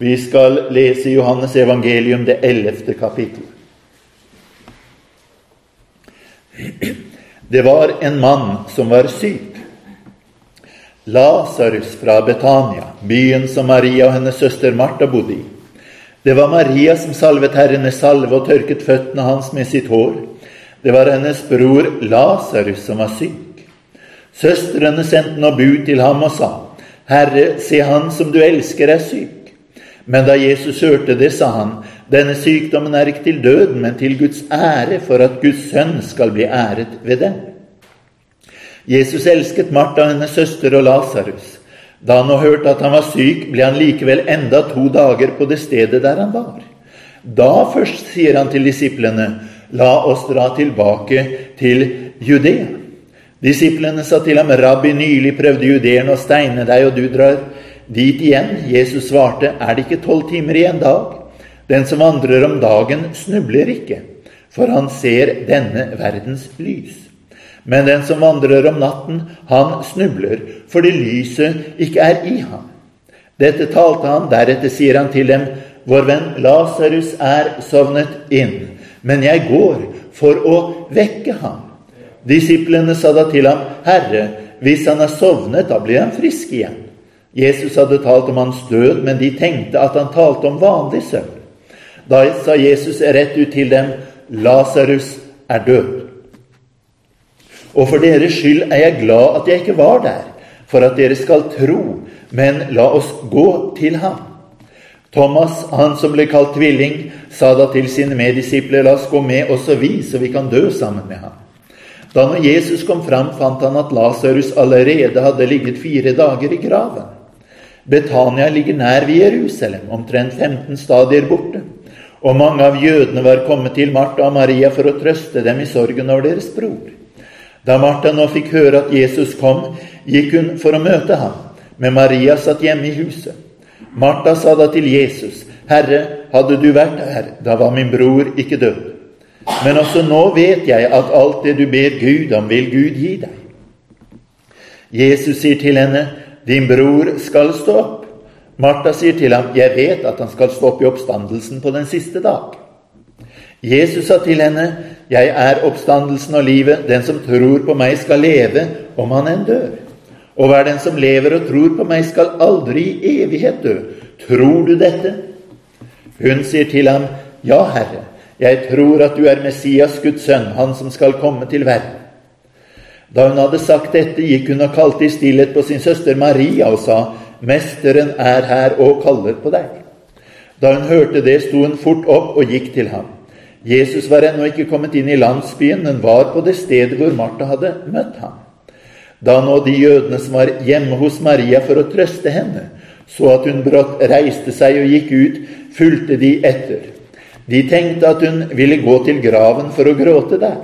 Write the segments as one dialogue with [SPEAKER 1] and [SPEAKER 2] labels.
[SPEAKER 1] Vi skal lese Johannes evangelium, det ellevte kapittel. Det var en mann som var syk. Lasarus fra Betania, byen som Maria og hennes søster Martha bodde i. Det var Maria som salvet Herren med salve og tørket føttene hans med sitt hår. Det var hennes bror Lasarus som var syk. Søstrene sendte nå bud til ham og sa, Herre, se han som du elsker, er syk. Men da Jesus hørte det, sa han, denne sykdommen er ikke til døden, men til Guds ære, for at Guds sønn skal bli æret ved den. Jesus elsket Martha, hennes søster og Lasarus. Da han nå hørte at han var syk, ble han likevel enda to dager på det stedet der han var. Da først sier han til disiplene, la oss dra tilbake til Judea. Disiplene sa til ham, Rabbi, nylig prøvde judeerne å steine deg, og du drar dit igjen. Jesus svarte, er det ikke tolv timer i en dag? Den som vandrer om dagen, snubler ikke, for han ser denne verdens lys. Men den som vandrer om natten, han snubler, fordi lyset ikke er i ham. Dette talte han, deretter sier han til dem, Vår venn Lasarus er sovnet inn, men jeg går for å vekke ham. Disiplene sa da til ham, Herre, hvis han er sovnet, da blir han frisk igjen. Jesus hadde talt om hans død, men de tenkte at han talte om vanlig søvn. Da sa Jesus rett ut til dem, 'Lasarus er død'. Og for deres skyld er jeg glad at jeg ikke var der, for at dere skal tro, men la oss gå til ham. Thomas, han som ble kalt tvilling, sa da til sine meddisipler, 'La oss gå med også vi, så vi kan dø sammen med ham'. Da når Jesus kom fram, fant han at Lasarus allerede hadde ligget fire dager i graven. Betania ligger nær ved Jerusalem, omtrent 15 stadier borte. Og mange av jødene var kommet til Martha og Maria for å trøste dem i sorgen over deres bror. Da Martha nå fikk høre at Jesus kom, gikk hun for å møte ham, men Maria satt hjemme i huset. Martha sa da til Jesus, 'Herre, hadde du vært her, da var min bror ikke død.' Men også nå vet jeg at alt det du ber Gud om, vil Gud gi deg. Jesus sier til henne, din bror skal stå opp. Martha sier til ham, jeg vet at han skal stå opp i oppstandelsen på den siste dag. Jesus sa til henne, jeg er oppstandelsen og livet. Den som tror på meg, skal leve om han enn dør. Og hver den som lever og tror på meg, skal aldri i evighet dø. Tror du dette? Hun sier til ham, Ja, Herre, jeg tror at du er Messias, Guds sønn, han som skal komme til verden. Da hun hadde sagt dette, gikk hun og kalte i stillhet på sin søster Maria og sa, 'Mesteren er her og kaller på deg.' Da hun hørte det, sto hun fort opp og gikk til ham. Jesus var ennå ikke kommet inn i landsbyen, men var på det stedet hvor Martha hadde møtt ham. Da nå de jødene som var hjemme hos Maria for å trøste henne, så at hun brått reiste seg og gikk ut, fulgte de etter. De tenkte at hun ville gå til graven for å gråte der.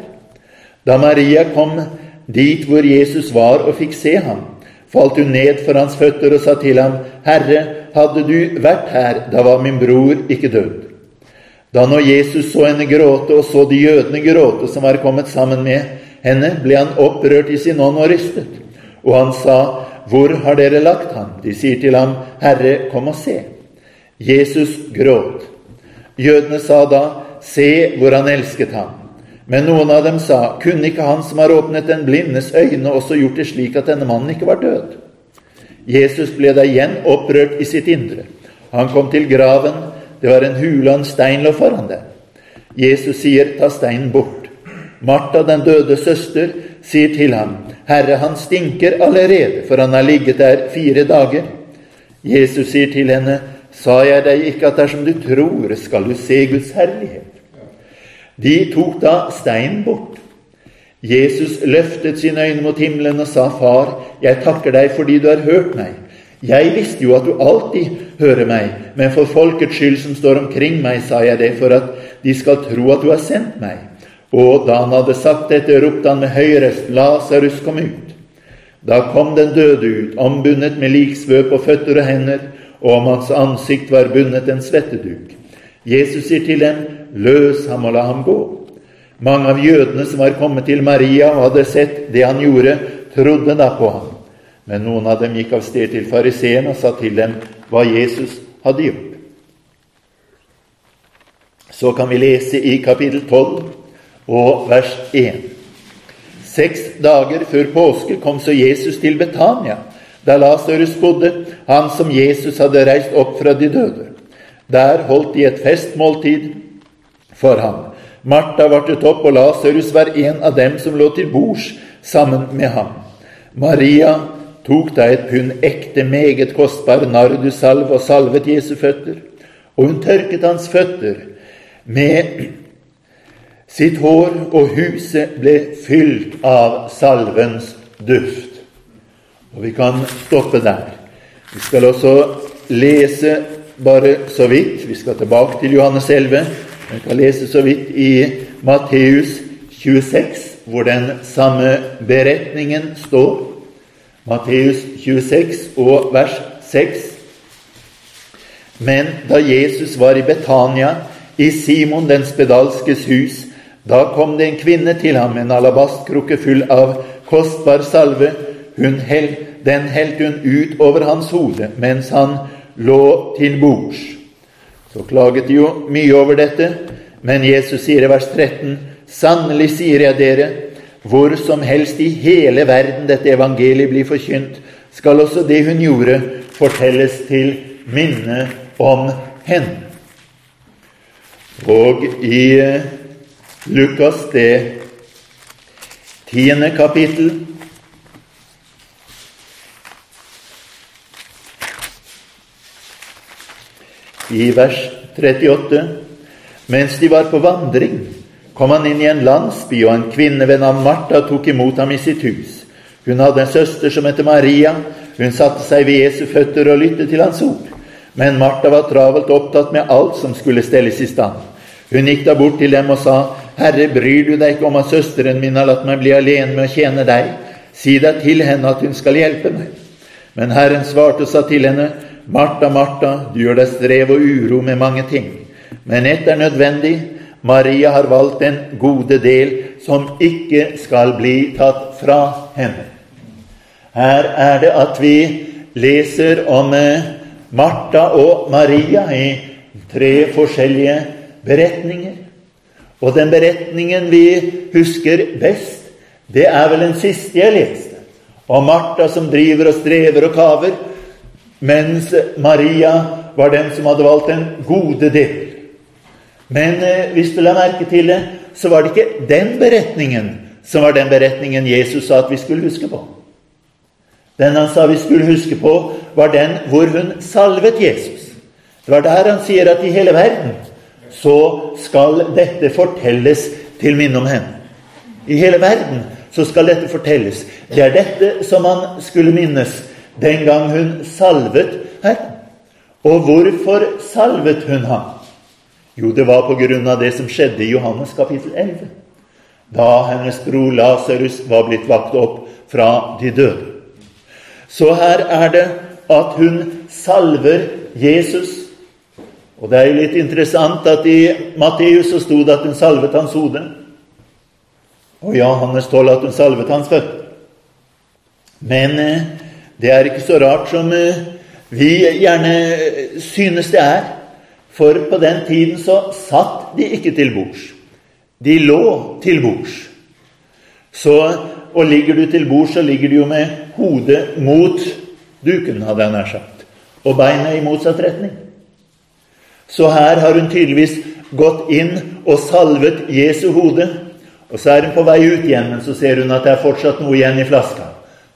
[SPEAKER 1] Da Maria kom dit hvor Jesus var og fikk se ham, falt hun ned for hans føtter og sa til ham, Herre, hadde du vært her, da var min bror ikke død. Da når Jesus så henne gråte, og så de jødene gråte som var kommet sammen med henne, ble han opprørt i sin ånd og rystet. Og han sa, Hvor har dere lagt ham? De sier til ham, Herre, kom og se. Jesus gråt. Jødene sa da, Se hvor han elsket ham. Men noen av dem sa, kunne ikke han som har åpnet den blindes øyne, også gjort det slik at denne mannen ikke var død? Jesus ble da igjen opprørt i sitt indre. Han kom til graven. Det var en hule og en stein lå foran den. Jesus sier, ta steinen bort. Martha, den døde søster, sier til ham, Herre, han stinker allerede, for han har ligget der fire dager. Jesus sier til henne, sa jeg deg ikke at dersom du tror, skal du se Guds herlighet? De tok da steinen bort. Jesus løftet sine øyne mot himmelen og sa, Far, jeg takker deg fordi du har hørt meg. Jeg visste jo at du alltid hører meg, men for folkets skyld som står omkring meg, sa jeg det, for at de skal tro at du har sendt meg. Og da han hadde sagt dette, ropte han med høy røst, Lasarus, kom ut. Da kom den døde ut, ombundet med liksvø på føtter og hender, og om hans ansikt var bundet en svetteduk. Jesus sier til dem, løs ham og la ham gå. Mange av jødene som var kommet til Maria og hadde sett det han gjorde, trodde da på ham. Men noen av dem gikk av sted til fariseerne og sa til dem hva Jesus hadde gjort. så kan vi lese i kapittel 12 og vers 1. Seks dager før påske kom så Jesus til Betania, der Lasarus bodde, han som Jesus hadde reist opp fra de døde. Der holdt de et festmåltid for ham. Martha vartet opp, og Lasarus var en av dem som lå til bords sammen med ham. Maria tok da et pund ekte, meget kostbar nardussalve og salvet Jesu føtter, og hun tørket hans føtter med sitt hår, og huset ble fylt av salvens duft. Og vi kan stoppe der. Vi skal også lese bare så vidt. Vi skal tilbake til Johannes 11. Vi kan lese så vidt i Matteus 26, hvor den samme beretningen står. Matteus 26 og vers 6. Men da Jesus var i Betania, i Simon den spedalskes hus, da kom det en kvinne til ham en alabastkrukke full av kostbar salve. Held, den helte hun ut over hans hode mens han lå til bords. Så klaget de jo mye over dette, men Jesus sier i vers 13.: Sannelig sier jeg dere, hvor som helst i hele verden dette evangeliet blir forkynt, skal også det hun gjorde, fortelles til minne om henne. Og i Lukas det tiende kapittel i vers 38. Mens de var på vandring, kom han inn i en landsby, og en kvinne ved navn Martha tok imot ham i sitt hus. Hun hadde en søster som het Maria. Hun satte seg ved Jesu føtter og lyttet til hans ord. Men Martha var travelt opptatt med alt som skulle stelles i stand. Hun gikk da bort til dem og sa, Herre, bryr du deg ikke om at søsteren min har latt meg bli alene med å tjene deg? Si deg til henne at hun skal hjelpe meg. Men Herren svarte og sa til henne, Martha, Martha, du gjør deg strev og uro med mange ting. Men ett er nødvendig. Maria har valgt en gode del som ikke skal bli tatt fra henne. Her er det at vi leser om eh, Martha og Maria i tre forskjellige beretninger. Og den beretningen vi husker best, det er vel den siste jeg leste, om Martha som driver og strever og kaver, mens Maria var den som hadde valgt den gode del. Men eh, hvis du la merke til det, så var det ikke den beretningen som var den beretningen Jesus sa at vi skulle huske på. Den han sa vi skulle huske på, var den hvor hun salvet Jesus. Det var der han sier at i hele verden så skal dette fortelles til minne om henne. I hele verden så skal dette fortelles. Det er dette som han skulle minnes den gang hun salvet Herren. Og hvorfor salvet hun ham? Jo, det var på grunn av det som skjedde i Johannes kapittel 11. Da hennes bror Lasarus var blitt vakt opp fra de døde. Så her er det at hun salver Jesus og det er jo litt interessant at i Matteus så sto det at hun salvet hans hode. Og i Johannes 12 at hun salvet hans føtter. Men eh, det er ikke så rart som eh, vi gjerne eh, synes det er. For på den tiden så satt de ikke til bords. De lå til bords. Og ligger du til bords, så ligger du jo med hodet mot duken, hadde jeg nær sagt, og beina i motsatt retning. Så her har hun tydeligvis gått inn og salvet Jesu hode. Og så er hun på vei ut igjen, men så ser hun at det er fortsatt noe igjen i flaska.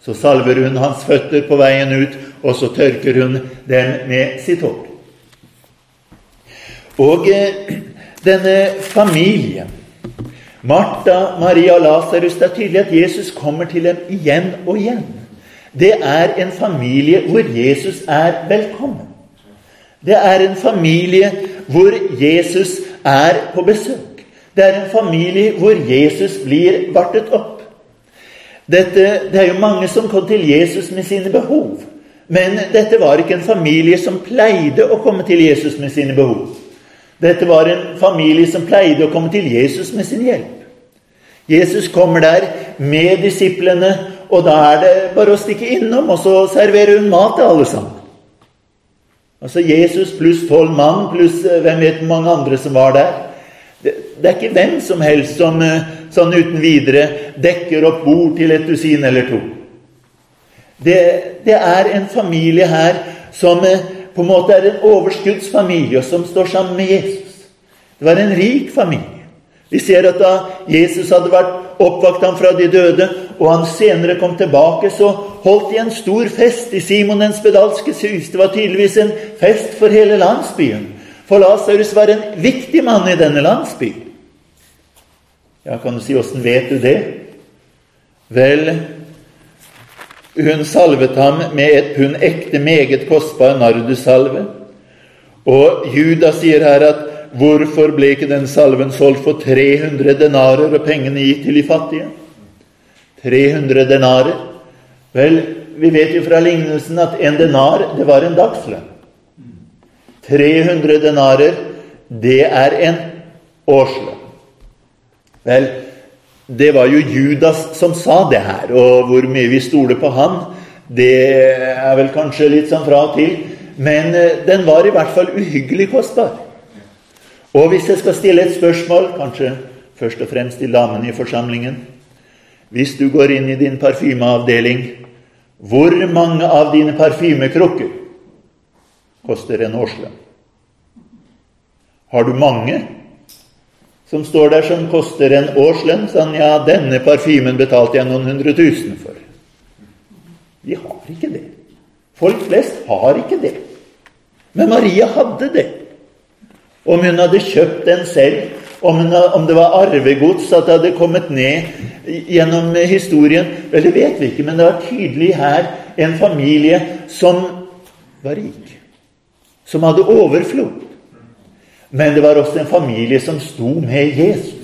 [SPEAKER 1] Så salver hun hans føtter på veien ut, og så tørker hun dem med sitt hår. Og eh, denne familien, Martha, Maria og Lasarus Det er tydelig at Jesus kommer til dem igjen og igjen. Det er en familie hvor Jesus er velkommen. Det er en familie hvor Jesus er på besøk. Det er en familie hvor Jesus blir vartet opp. Dette, det er jo mange som kom til Jesus med sine behov. Men dette var ikke en familie som pleide å komme til Jesus med sine behov. Dette var en familie som pleide å komme til Jesus med sin hjelp. Jesus kommer der med disiplene, og da er det bare å stikke innom, og så serverer hun mat til alle sammen. Altså Jesus pluss tolv mann pluss eh, hvem vet hvor mange andre som var der. Det, det er ikke hvem som helst som eh, sånn uten videre dekker opp bord til et dusin eller to. Det, det er en familie her som eh, på en måte er en overskuddsfamilie, og som står sammen med Jesus. Det var en rik familie. Vi ser at da Jesus hadde vært oppvakt ham fra de døde, og han senere kom tilbake, så holdt de en stor fest i Simon den spedalskes hus. Det var tydeligvis en fest for hele landsbyen. For Lasarus var en viktig mann i denne landsbyen. Ja, kan du si åssen vet du det? Vel, hun salvet ham med et pund ekte, meget kostbar nardussalve. Og Judas sier her at Hvorfor ble ikke den salven solgt for 300 denarer og pengene gitt til de fattige? 300 denarer. Vel, vi vet jo fra lignelsen at en denar, det var en dagslønn. 300 denarer, det er en årslønn. Vel, det var jo Judas som sa det her, og hvor mye vi stoler på han, det er vel kanskje litt sånn fra og til, men eh, den var i hvert fall uhyggelig kostbar. Og hvis jeg skal stille et spørsmål, kanskje først og fremst til damene i forsamlingen Hvis du går inn i din parfymeavdeling, hvor mange av dine parfymekrukker koster en årslønn? Har du mange som står der som koster en årslønn? Sånn, ja, denne parfymen betalte jeg noen hundre tusen for. Vi har ikke det. Folk flest har ikke det. Men Maria hadde det. Om hun hadde kjøpt den selv, om, hun, om det var arvegods, at det hadde kommet ned gjennom historien Vel, det vet vi ikke, men det var tydelig her en familie som var rik. Som hadde overflod. Men det var også en familie som sto med Jesus.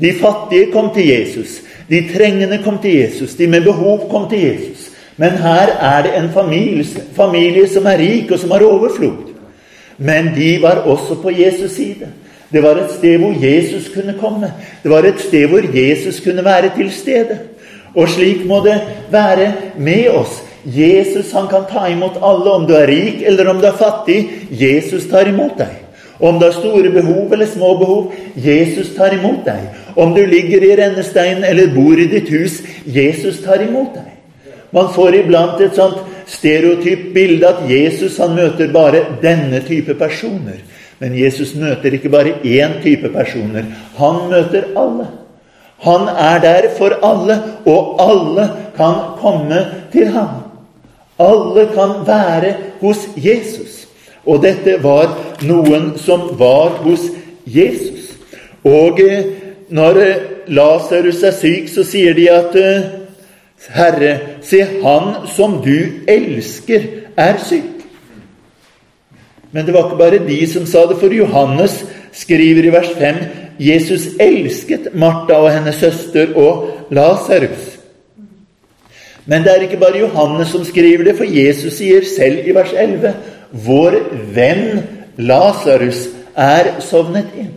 [SPEAKER 1] De fattige kom til Jesus. De trengende kom til Jesus. De med behov kom til Jesus. Men her er det en familie, familie som er rik, og som har overflod. Men de var også på Jesus' side. Det var et sted hvor Jesus kunne komme. Det var et sted hvor Jesus kunne være til stede. Og slik må det være med oss. Jesus han kan ta imot alle, om du er rik eller om du er fattig. Jesus tar imot deg. Om du har store behov eller små behov, Jesus tar imot deg. Om du ligger i rennesteinen eller bor i ditt hus, Jesus tar imot deg. Man får iblant et sånt stereotypt bilde at Jesus han møter bare denne type personer. Men Jesus møter ikke bare én type personer. Han møter alle. Han er der for alle, og alle kan komme til ham. Alle kan være hos Jesus. Og dette var noen som var hos Jesus. Og eh, når eh, Lasarus er syk, så sier de at eh, Herre, se, han som du elsker, er syk. Men det var ikke bare de som sa det, for Johannes skriver i vers 5 Jesus elsket Martha og hennes søster og Lasarus. Men det er ikke bare Johannes som skriver det, for Jesus sier selv i vers 11 Vår venn Lasarus er sovnet inn.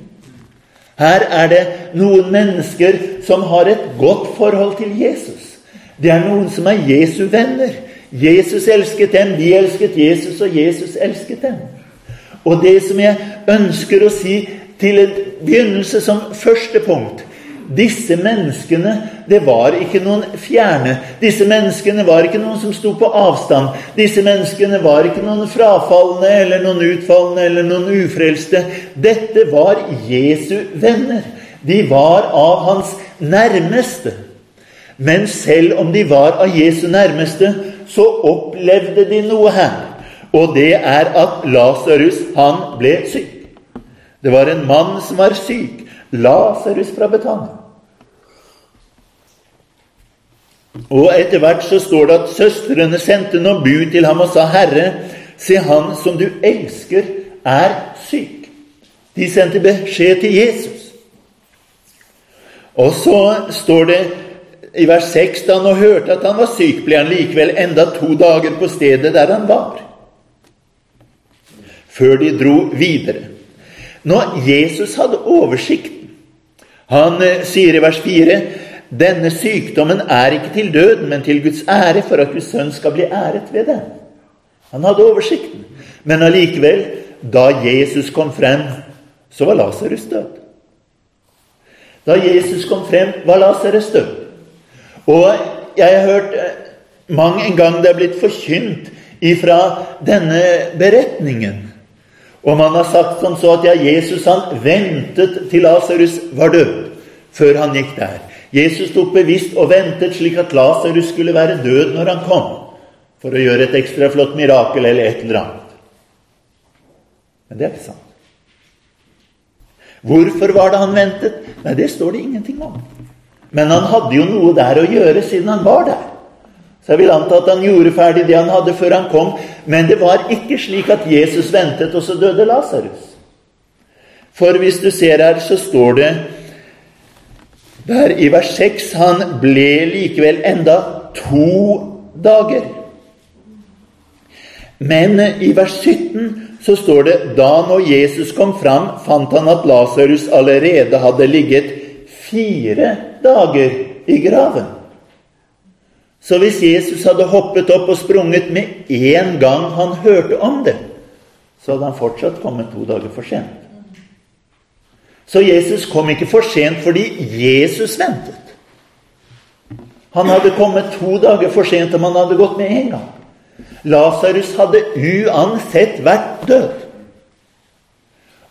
[SPEAKER 1] Her er det noen mennesker som har et godt forhold til Jesus. Det er noen som er Jesu venner. Jesus elsket dem, de elsket Jesus, og Jesus elsket dem. Og det som jeg ønsker å si til en begynnelse som første punkt disse menneskene, det var ikke noen fjerne. Disse menneskene var ikke noen som sto på avstand. Disse menneskene var ikke noen frafalne eller noen utfallende eller noen ufrelste. Dette var Jesu venner. De var av hans nærmeste. Men selv om de var av Jesu nærmeste, så opplevde de noe her. Og det er at Lasarus, han ble syk. Det var en mann som var syk. Lasarus fra Betania. Og etter hvert så står det at søstrene sendte noen bud til ham og sa, 'Herre, se han som du elsker, er syk.' De sendte beskjed til Jesus. Og så står det i vers 6 da han nå hørte at han var syk, ble han likevel enda to dager på stedet der han var, før de dro videre. Når Jesus hadde oversikten Han eh, sier i vers 4 denne sykdommen er ikke til døden, men til Guds ære, for at Guds sønn skal bli æret ved den. Han hadde oversikten. Men allikevel, da Jesus kom frem så var Lasarus død. Da Jesus kom frem, var Lasarus død. Og jeg har hørt eh, mang en gang det er blitt forkynt ifra denne beretningen. Og man har sagt som så at ja, Jesus han ventet til Lasarus var død, før han gikk der. Jesus tok bevisst og ventet slik at Lasarus skulle være død når han kom, for å gjøre et ekstra flott mirakel eller et eller annet. Men det er ikke sant. Hvorfor var det han ventet? Nei, det står det ingenting om. Men han hadde jo noe der å gjøre siden han var der. Så jeg vil anta at han gjorde ferdig det han hadde før han kom. Men det var ikke slik at Jesus ventet, og så døde Lasarus. For hvis du ser her, så står det der i vers 6 han ble likevel enda to dager. Men i vers 17 så står det da når Jesus kom fram, fant han at Lasarus allerede hadde ligget fire dager i graven. Så hvis Jesus hadde hoppet opp og sprunget med en gang han hørte om det, så hadde han fortsatt kommet to dager for sent. Så Jesus kom ikke for sent fordi Jesus ventet. Han hadde kommet to dager for sent om han hadde gått med en gang. Lasarus hadde uansett vært død.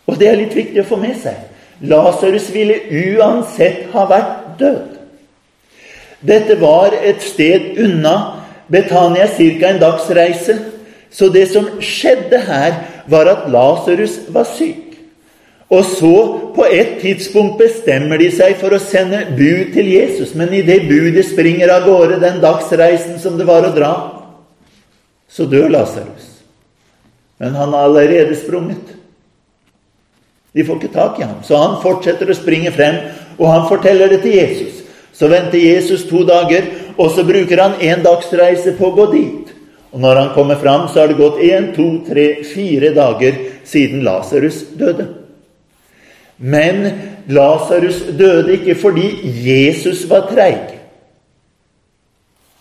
[SPEAKER 1] Og det er litt viktig å få med seg. Lasarus ville uansett ha vært død. Dette var et sted unna Betania, ca. en dagsreise. Så det som skjedde her, var at Lasarus var syk. Og så, på et tidspunkt, bestemmer de seg for å sende bud til Jesus. Men idet budet springer av gårde den dagsreisen som det var å dra, så dør Lasarus. Men han har allerede sprunget. De får ikke tak i ham. Så han fortsetter å springe frem, og han forteller det til Jesus. Så venter Jesus to dager, og så bruker han en dagsreise på å gå dit. Og når han kommer fram, så har det gått én, to, tre, fire dager siden Lasarus døde. Men Lasarus døde ikke fordi Jesus var treig.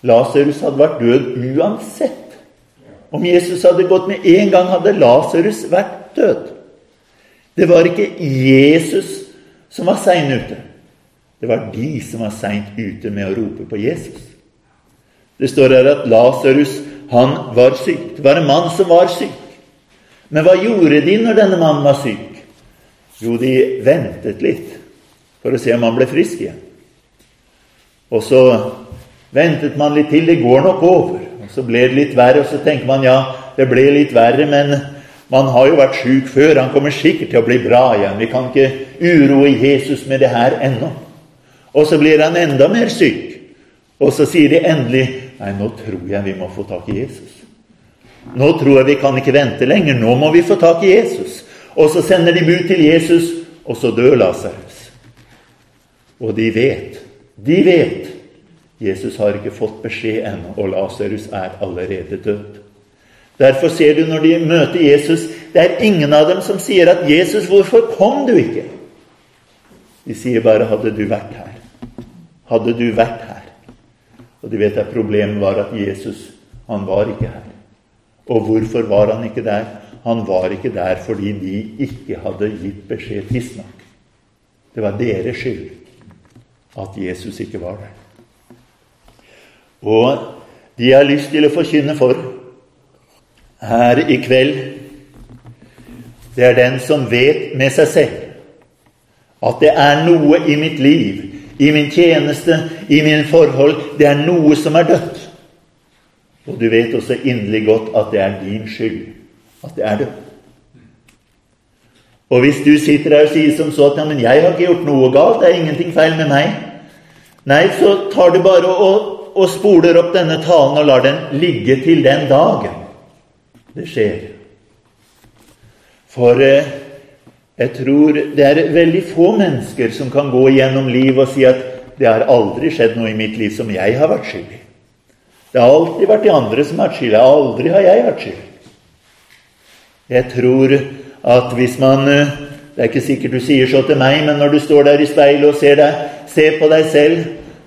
[SPEAKER 1] Lasarus hadde vært død uansett. Om Jesus hadde gått med en gang, hadde Lasarus vært død. Det var ikke Jesus som var sein ute. Det var de som var seint ute med å rope på Jesus. Det står her at Lasarus, han var syk. Det var en mann som var syk. Men hva gjorde de når denne mannen var syk? Jo, de ventet litt for å se om han ble frisk igjen. Og så ventet man litt til. Det går nok over. Og Så ble det litt verre, og så tenker man ja, det ble litt verre, men man har jo vært sjuk før. Han kommer sikkert til å bli bra igjen. Vi kan ikke uroe Jesus med det her ennå. Og så blir han enda mer syk. Og så sier de endelig Nei, nå tror jeg vi må få tak i Jesus. Nå tror jeg vi kan ikke vente lenger. Nå må vi få tak i Jesus. Og så sender de bud til Jesus, og så dør Lasarus. Og de vet, de vet Jesus har ikke fått beskjed ennå, og Lasarus er allerede død. Derfor ser du når de møter Jesus, det er ingen av dem som sier at 'Jesus, hvorfor kom du ikke?' De sier bare 'Hadde du vært her'. Hadde du vært her. Og du vet at problemet var at Jesus, han var ikke her. Og hvorfor var han ikke der? Han var ikke der fordi de ikke hadde gitt beskjed tidsnok. Det var deres skyld at Jesus ikke var der. Og de jeg har lyst til å forkynne for her i kveld, det er den som vet med seg selv at det er noe i mitt liv, i min tjeneste, i mine forhold Det er noe som er dødt. Og du vet også inderlig godt at det er din skyld at det er dødt. Og hvis du sitter der og sier som så at ja, men 'jeg har ikke gjort noe galt', det er ingenting feil med meg Nei, så tar du bare og og spoler opp denne talen og lar den ligge til den dagen det skjer. For eh, jeg tror det er veldig få mennesker som kan gå gjennom livet og si at det har aldri skjedd noe i mitt liv som jeg har vært skyld i. Det har alltid vært de andre som har vært skyld. Aldri har jeg vært skyld. Jeg tror at hvis man eh, Det er ikke sikkert du sier så til meg, men når du står der i speilet og ser, deg, ser på deg selv,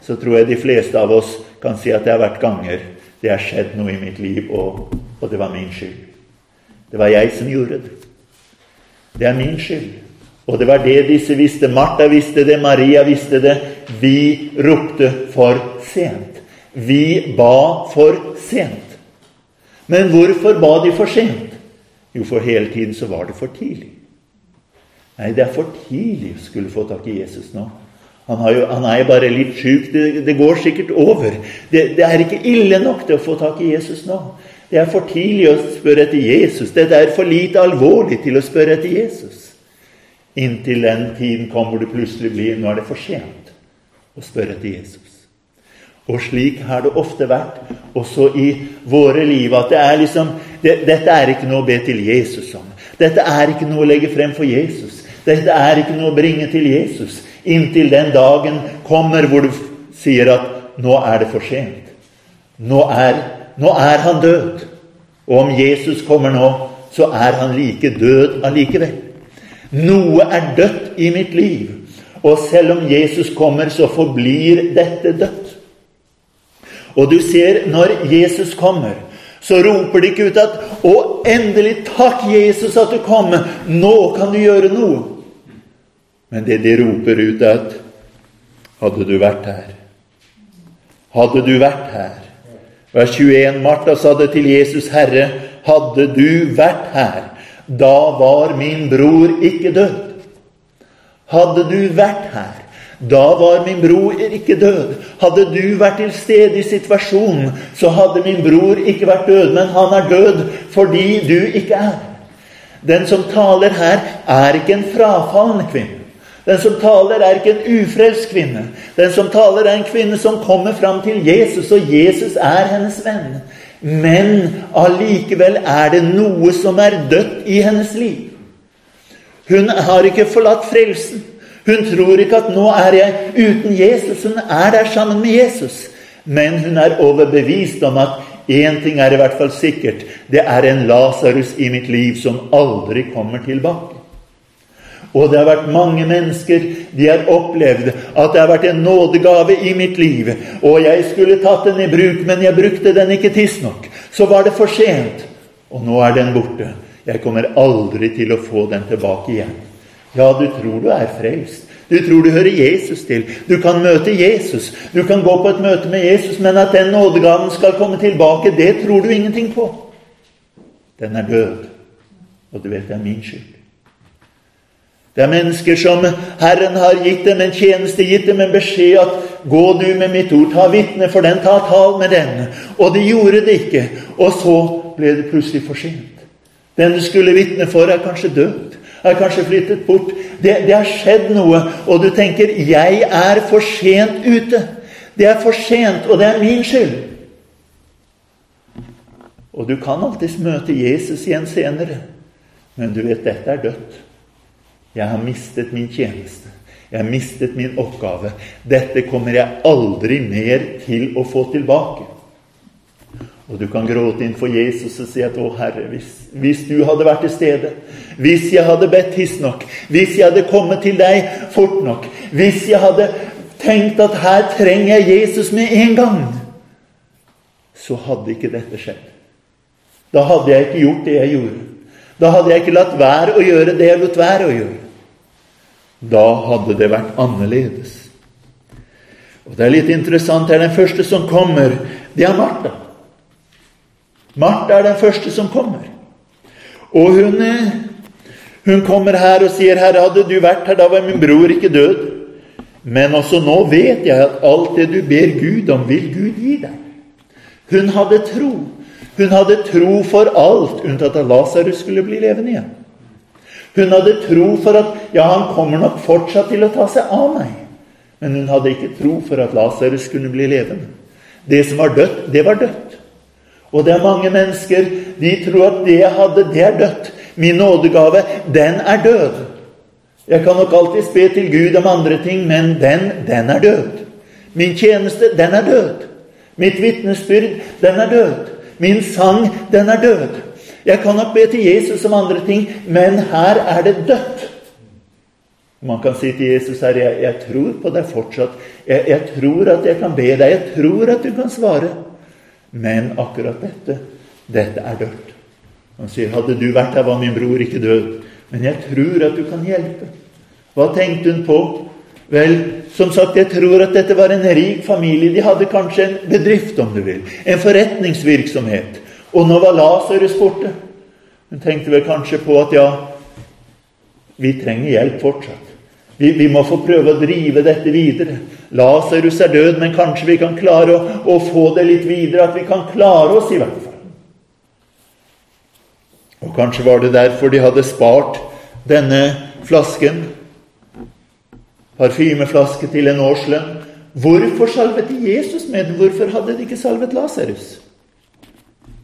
[SPEAKER 1] så tror jeg de fleste av oss kan si at det har vært ganger det har skjedd noe i mitt liv, og, og det var min skyld. Det var jeg som gjorde det. Det er min skyld. Og det var det disse visste. Martha visste det, Maria visste det. Vi ropte for sent. Vi ba for sent. Men hvorfor ba de for sent? Jo, for hele tiden så var det for tidlig. Nei, det er for tidlig å skulle få tak i Jesus nå. Han, jo, han er jo bare litt sjuk. Det, det, går sikkert over. Det, det, er ikke ille nok til å få tak i Jesus nå. Det er for tidlig å spørre etter Jesus. Dette er for lite alvorlig til å spørre etter Jesus. Inntil den tiden kommer det plutselig blir Nå er det for sent å spørre etter Jesus. Og slik har det ofte vært også i våre liv. At det er liksom det, Dette er ikke noe å be til Jesus om. Dette er ikke noe å legge frem for Jesus. Dette er ikke noe å bringe til Jesus. Inntil den dagen kommer hvor du sier at 'nå er det for sent'. Nå er, nå er han død. Og om Jesus kommer nå, så er han like død allikevel. Noe er dødt i mitt liv. Og selv om Jesus kommer, så forblir dette dødt. Og du ser, når Jesus kommer, så roper de ikke ut at 'Å, endelig takk, Jesus, at du kom. Nå kan du gjøre noe.' Men det de roper ut, er at 'Hadde du vært her?' Hadde du vært her? Vers 21. Martha sa det til Jesus, 'Herre, hadde du vært her?' Da var min bror ikke død. Hadde du vært her, da var min bror ikke død. Hadde du vært til stede i situasjonen, så hadde min bror ikke vært død. Men han er død fordi du ikke er. Den som taler her, er ikke en frafallen kvinne. Den som taler, er ikke en ufrelst kvinne. Den som taler, er en kvinne som kommer fram til Jesus, og Jesus er hennes venn. Men allikevel er det noe som er dødt i hennes liv. Hun har ikke forlatt frelsen. Hun tror ikke at 'nå er jeg uten Jesus'. Hun er der sammen med Jesus. Men hun er overbevist om at én ting er i hvert fall sikkert. Det er en Lasarus i mitt liv som aldri kommer tilbake. Og det har vært mange mennesker de har opplevd at det har vært en nådegave i mitt liv. Og jeg skulle tatt den i bruk, men jeg brukte den ikke tidsnok. Så var det for sent. Og nå er den borte. Jeg kommer aldri til å få den tilbake igjen. Ja, du tror du er frelst. Du tror du hører Jesus til. Du kan møte Jesus. Du kan gå på et møte med Jesus, men at den nådegaven skal komme tilbake, det tror du ingenting på. Den er død. Og du vet det er min skyld. Det er mennesker som Herren har gitt dem en tjeneste, gitt dem en beskjed at 'Gå du med mitt ord, ta vitne for den, ta tal med den.' Og de gjorde det ikke. Og så ble det plutselig for sent. Den du skulle vitne for, er kanskje død. Er kanskje flyttet bort. Det, det har skjedd noe, og du tenker 'Jeg er for sent ute'. Det er for sent, og det er min skyld. Og du kan alltids møte Jesus igjen senere, men du vet dette er dødt. Jeg har mistet min tjeneste. Jeg har mistet min oppgave. Dette kommer jeg aldri mer til å få tilbake. Og du kan gråte innenfor Jesus og si at 'Å, Herre, hvis, hvis du hadde vært til stede' 'Hvis jeg hadde bedt tidsnok', 'Hvis jeg hadde kommet til deg fort nok', 'Hvis jeg hadde tenkt at her trenger jeg Jesus med en gang', så hadde ikke dette skjedd. Da hadde jeg ikke gjort det jeg gjorde. Da hadde jeg ikke latt være å gjøre det jeg lot være å gjøre. Da hadde det vært annerledes. Og Det er litt interessant. Det er den første som kommer. Det er Martha. Martha er den første som kommer. Og hun, eh, hun kommer her og sier, 'Herre, hadde du vært her, da var min bror ikke død.' Men også nå vet jeg at alt det du ber Gud om, vil Gud gi deg. Hun hadde tro. Hun hadde tro for alt, unntatt at Lasarus skulle bli levende igjen. Hun hadde tro for at ja, han kommer nok fortsatt til å ta seg av meg. Men hun hadde ikke tro for at Lasarus kunne bli levende. Det som var dødt, det var dødt. Og det er mange mennesker de tror at det jeg hadde, det er dødt. Min nådegave, den er død. Jeg kan nok alltid be til Gud om andre ting, men den, den er død. Min tjeneste, den er død. Mitt vitnesbyrd, den er død. Min sang, den er død. Jeg kan nok be til Jesus om andre ting, men her er det dødt. Man kan si til Jesus her jeg, jeg tror på deg fortsatt. Jeg, jeg, tror at jeg kan be deg. Jeg tror at du kan svare. Men akkurat dette, dette er dødt. Han sier, 'Hadde du vært her, var min bror ikke død.' Men jeg tror at du kan hjelpe. Hva tenkte hun på? Vel, som sagt, jeg tror at dette var en rik familie. De hadde kanskje en bedrift, om du vil. En forretningsvirksomhet. Og nå var Lasarus borte. Hun tenkte vel kanskje på at ja, vi trenger hjelp fortsatt. Vi, vi må få prøve å drive dette videre. Lasarus er død, men kanskje vi kan klare å, å, få det litt videre. At vi kan klare oss, i hvert fall. Og kanskje var det derfor de hadde spart denne flasken parfymeflaske til en årslønn. Hvorfor salvet de Jesus med den? Hvorfor hadde de ikke salvet Lasarus?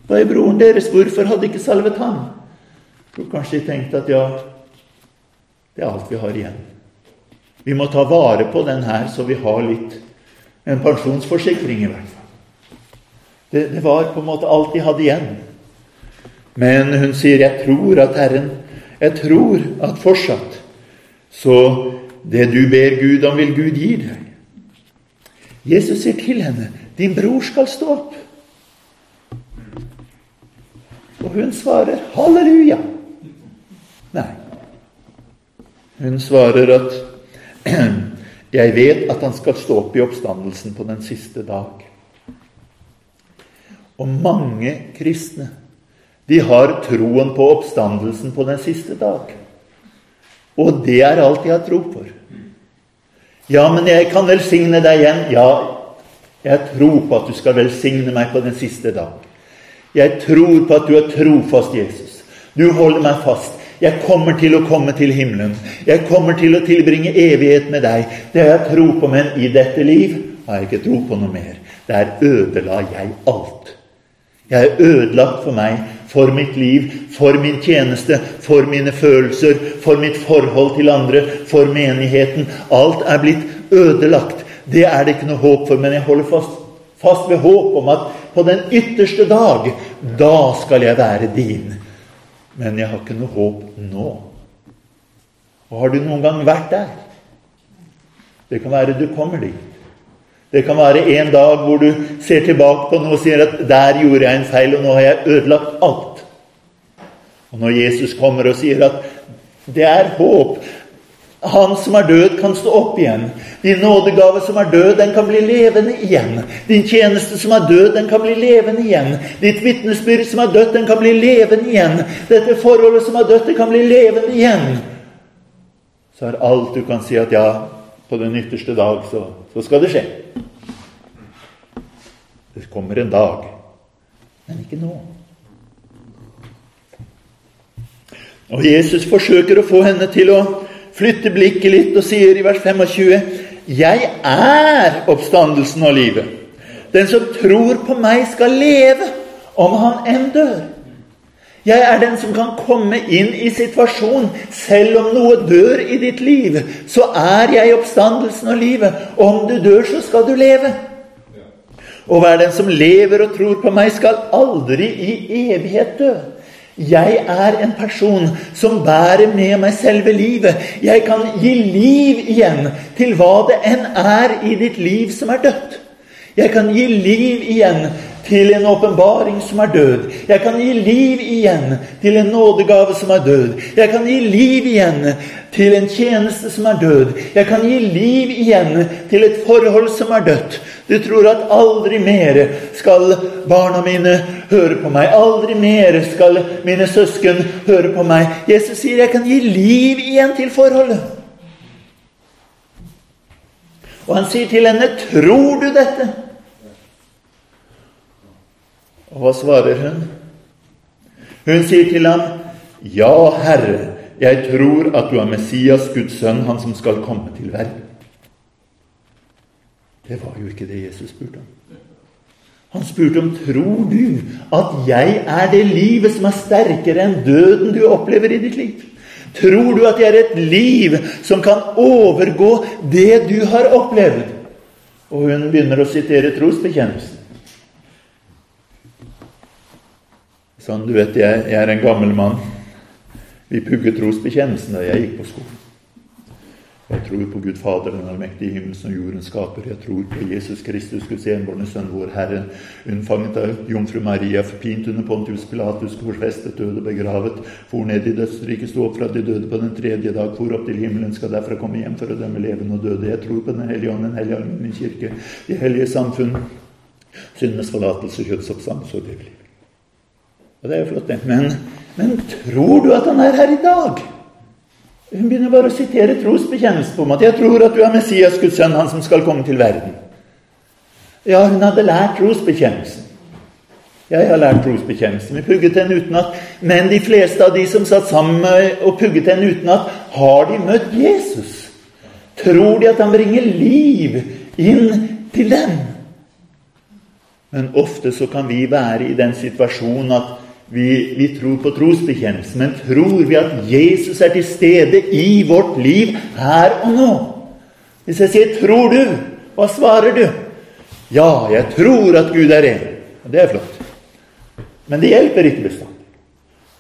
[SPEAKER 1] Hva er broren deres? Hvorfor hadde ikke salvet ham? Tror kanskje de tenkte at ja, det er alt vi har igjen. Vi må ta vare på den her, så vi har litt En pensjonsforsikring, i hvert fall. Det, det var på en måte alt de hadde igjen. Men hun sier, 'Jeg tror at Herren Jeg tror at fortsatt så det du ber Gud om, vil Gud gi deg. Jesus sier til henne, 'Din bror skal stå opp'. Og hun svarer, 'Halleluja'. Nei. Hun svarer at 'Jeg vet at han skal stå opp i oppstandelsen på den siste dag'. Og mange kristne, de har troen på oppstandelsen på den siste dag. Og det er alt de har tro for. Ja, men jeg kan velsigne deg igjen. Ja, jeg tror på at du skal velsigne meg på den siste dag. Jeg tror på at du er trofast, Jesus. Du holder meg fast. Jeg kommer til å komme til himmelen. Jeg kommer til å tilbringe evighet med deg. Det har jeg tro på, men i dette liv har jeg ikke tro på noe mer. Der ødela jeg alt. Jeg er ødelagt for meg for mitt liv, for min tjeneste, for mine følelser, for mitt forhold til andre, for menigheten. Alt er blitt ødelagt. Det er det ikke noe håp for. Men jeg holder fast, fast ved håp om at på den ytterste dag, da skal jeg være din. Men jeg har ikke noe håp nå. Og har du noen gang vært der? Det kan være du kommer dit. Det kan være en dag hvor du ser tilbake på noe og sier at 'der gjorde jeg en feil, og nå har jeg ødelagt alt'. Og når Jesus kommer og sier at det er håp Han som er død, kan stå opp igjen. Din nådegave som er død, den kan bli levende igjen. Din tjeneste som er død, den kan bli levende igjen. Ditt vitnesbyrd som er dødt, den kan bli levende igjen. Dette forholdet som er dødt, det kan bli levende igjen. Så er alt du kan si at ja, på den ytterste dag, så, så skal det skje. Det kommer en dag, men ikke nå. Og Jesus forsøker å få henne til å flytte blikket litt og sier i vers 25.: Jeg er oppstandelsen og livet. Den som tror på meg, skal leve om han enn dør. Jeg er den som kan komme inn i situasjonen. Selv om noe dør i ditt liv, så er jeg oppstandelsen og livet. Om du dør, så skal du leve. Og hver den som lever og tror på meg, skal aldri i evighet dø. Jeg er en person som bærer med meg selve livet. Jeg kan gi liv igjen til hva det enn er i ditt liv som er dødt. Jeg kan gi liv igjen til en åpenbaring som er død. Jeg kan gi liv igjen til en nådegave som er død. Jeg kan gi liv igjen til en tjeneste som er død. Jeg kan gi liv igjen til et forhold som er dødt. Du tror at aldri mer skal barna mine høre på meg. Aldri mer skal mine søsken høre på meg. Jesus sier jeg kan gi liv igjen til forholdet. Og han sier til henne, 'Tror du dette?' Og hva svarer hun? Hun sier til ham, 'Ja, Herre, jeg tror at du er Messias, Guds sønn, han som skal komme til verden.' Det var jo ikke det Jesus spurte om. Han spurte om tror du at jeg er det livet som er sterkere enn døden du opplever i ditt liv? Tror du at jeg er et liv som kan overgå det du har opplevd? Og hun begynner å sitere trosbekjennelsen. Sånn, du vet, jeg, jeg er en gammel mann. Vi pugget trosbekjennelsen da jeg gikk på skolen. Jeg tror på Gud Fader, den allmektige himmelen og jorden skaper. Jeg tror på Jesus Kristus, Guds enbårne Sønn, vår Herre, unnfanget av jomfru Maria, forpint under Pontius Pilatus, korsfestet, døde og begravet, for ned i dødsriket, sto opp fra de døde på den tredje dag, for opp til himmelen, skal derfra komme hjem for å dømme levende og døde. Jeg tror på Den hellige ånd, den hellige allmenne kirke, de hellige samfunn, syndenes forlatelse, kjøttsoppstandelse og det liv. Og det er jo flott, det. Men, men tror du at han er her i dag? Hun begynner bare å sitere trosbekjennelsen på meg. 'Jeg tror at du er Messias, Guds sønn, han som skal komme til verden'. Ja, hun hadde lært trosbekjennelsen. Jeg har lært trosbekjennelsen. Vi pugget den utenat. Men de fleste av de som satt sammen og pugget den utenat, har de møtt Jesus? Tror de at han bringer liv inn til dem? Men ofte så kan vi være i den situasjonen at vi, vi, tror på trosbekjennelsen, men tror vi at Jesus er til stede i vårt liv her og nå? Hvis jeg sier 'tror du', hva svarer du? Ja, jeg tror at Gud er en. Det er flott. Men det hjelper ikke bestandig.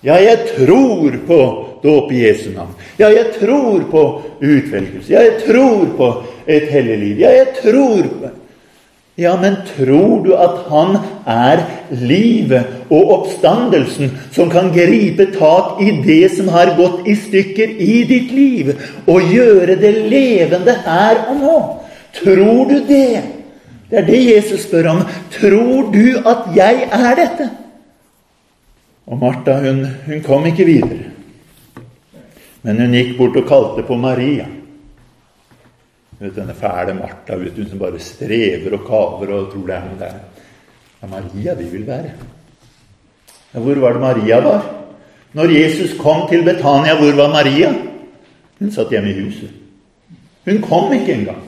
[SPEAKER 1] Ja, jeg tror på dåp i Jesu navn. Ja, jeg tror på utvelgelse. Ja, jeg tror på et hellig liv. Ja, jeg tror på ja, men tror du at han er livet og oppstandelsen som kan gripe tak i det som har gått i stykker i ditt liv, og gjøre det levende her og nå? Tror du det? Det er det Jesus spør om. Tror du at jeg er dette? Og Martha, hun, hun kom ikke videre. Men hun gikk bort og kalte på Maria. Vet, denne fæle Martha vet hun som bare strever og kaver og tror det er noe der. Er Maria vi vil være. Ja, hvor var det Maria var? Når Jesus kom til Betania, hvor var Maria? Hun satt hjemme i huset. Hun kom ikke engang.